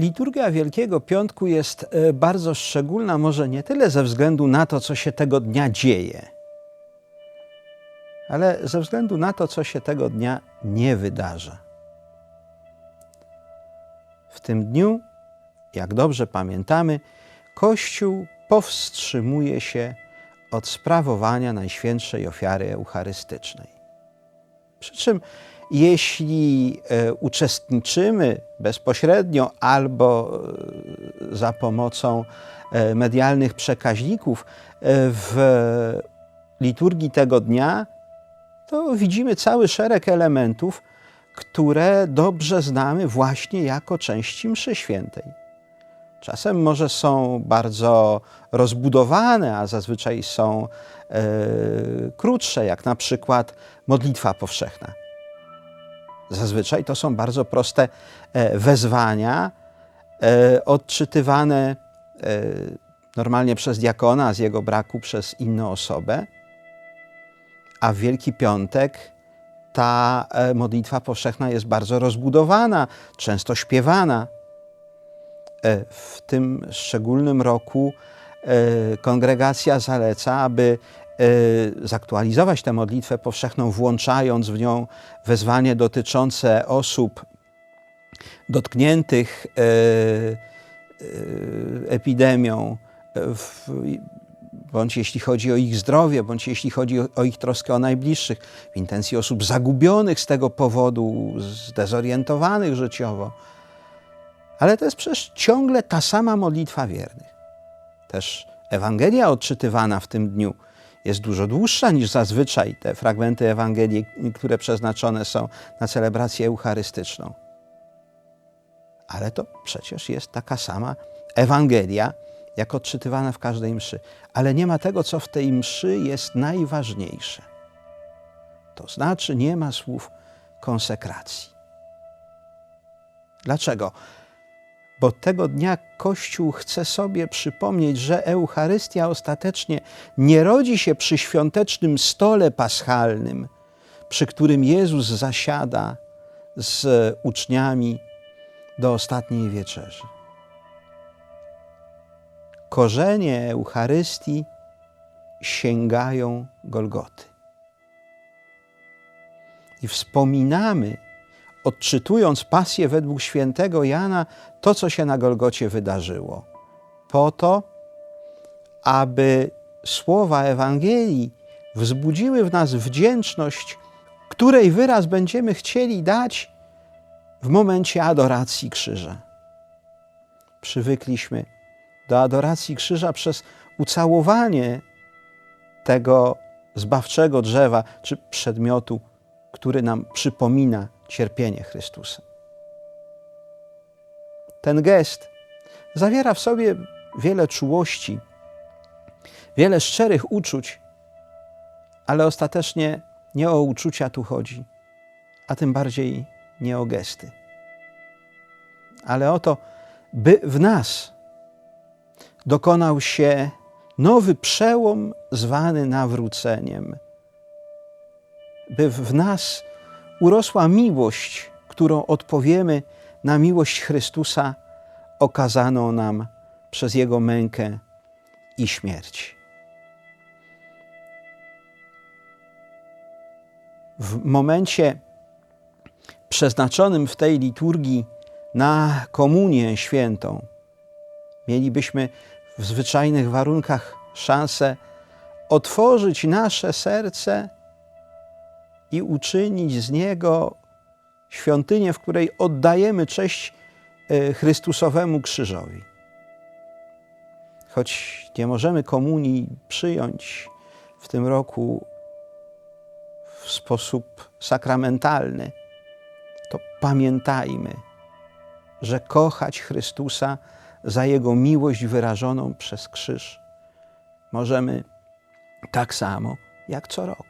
Liturgia Wielkiego Piątku jest e, bardzo szczególna, może nie tyle ze względu na to, co się tego dnia dzieje, ale ze względu na to, co się tego dnia nie wydarza. W tym dniu, jak dobrze pamiętamy, Kościół powstrzymuje się od sprawowania Najświętszej Ofiary Eucharystycznej. Przy czym jeśli e, uczestniczymy bezpośrednio albo e, za pomocą e, medialnych przekaźników w liturgii tego dnia, to widzimy cały szereg elementów, które dobrze znamy właśnie jako części mszy świętej. Czasem może są bardzo rozbudowane, a zazwyczaj są e, krótsze, jak na przykład modlitwa powszechna. Zazwyczaj to są bardzo proste e, wezwania, e, odczytywane e, normalnie przez diakona, z jego braku przez inną osobę. A w Wielki Piątek ta modlitwa powszechna jest bardzo rozbudowana, często śpiewana. W tym szczególnym roku kongregacja zaleca, aby Y, zaktualizować tę modlitwę powszechną, włączając w nią wezwanie dotyczące osób dotkniętych epidemią, bądź jeśli chodzi o ich zdrowie, bądź jeśli chodzi o ich troskę o najbliższych, w intencji osób zagubionych z tego powodu, zdezorientowanych życiowo. Ale to jest przecież ciągle ta sama modlitwa wiernych. Też Ewangelia odczytywana w tym dniu jest dużo dłuższa niż zazwyczaj te fragmenty Ewangelii, które przeznaczone są na celebrację eucharystyczną. Ale to przecież jest taka sama Ewangelia, jak odczytywana w każdej mszy. Ale nie ma tego, co w tej mszy jest najważniejsze. To znaczy nie ma słów konsekracji. Dlaczego? Bo tego dnia Kościół chce sobie przypomnieć, że Eucharystia ostatecznie nie rodzi się przy świątecznym stole paschalnym, przy którym Jezus zasiada z uczniami do ostatniej wieczerzy. Korzenie Eucharystii sięgają Golgoty. I wspominamy odczytując pasję według świętego Jana, to, co się na Golgocie wydarzyło. Po to, aby słowa Ewangelii wzbudziły w nas wdzięczność, której wyraz będziemy chcieli dać w momencie adoracji krzyża. Przywykliśmy do adoracji krzyża przez ucałowanie tego zbawczego drzewa czy przedmiotu, który nam przypomina cierpienie Chrystusa. Ten gest zawiera w sobie wiele czułości, wiele szczerych uczuć, ale ostatecznie nie o uczucia tu chodzi, a tym bardziej nie o gesty, ale o to, by w nas dokonał się nowy przełom zwany nawróceniem, by w nas urosła miłość, którą odpowiemy na miłość Chrystusa okazaną nam przez Jego mękę i śmierć. W momencie przeznaczonym w tej liturgii na komunię świętą, mielibyśmy w zwyczajnych warunkach szansę otworzyć nasze serce i uczynić z niego świątynię, w której oddajemy cześć e, Chrystusowemu krzyżowi. Choć nie możemy komunii przyjąć w tym roku w sposób sakramentalny, to pamiętajmy, że kochać Chrystusa za Jego miłość wyrażoną przez krzyż możemy tak samo jak co roku.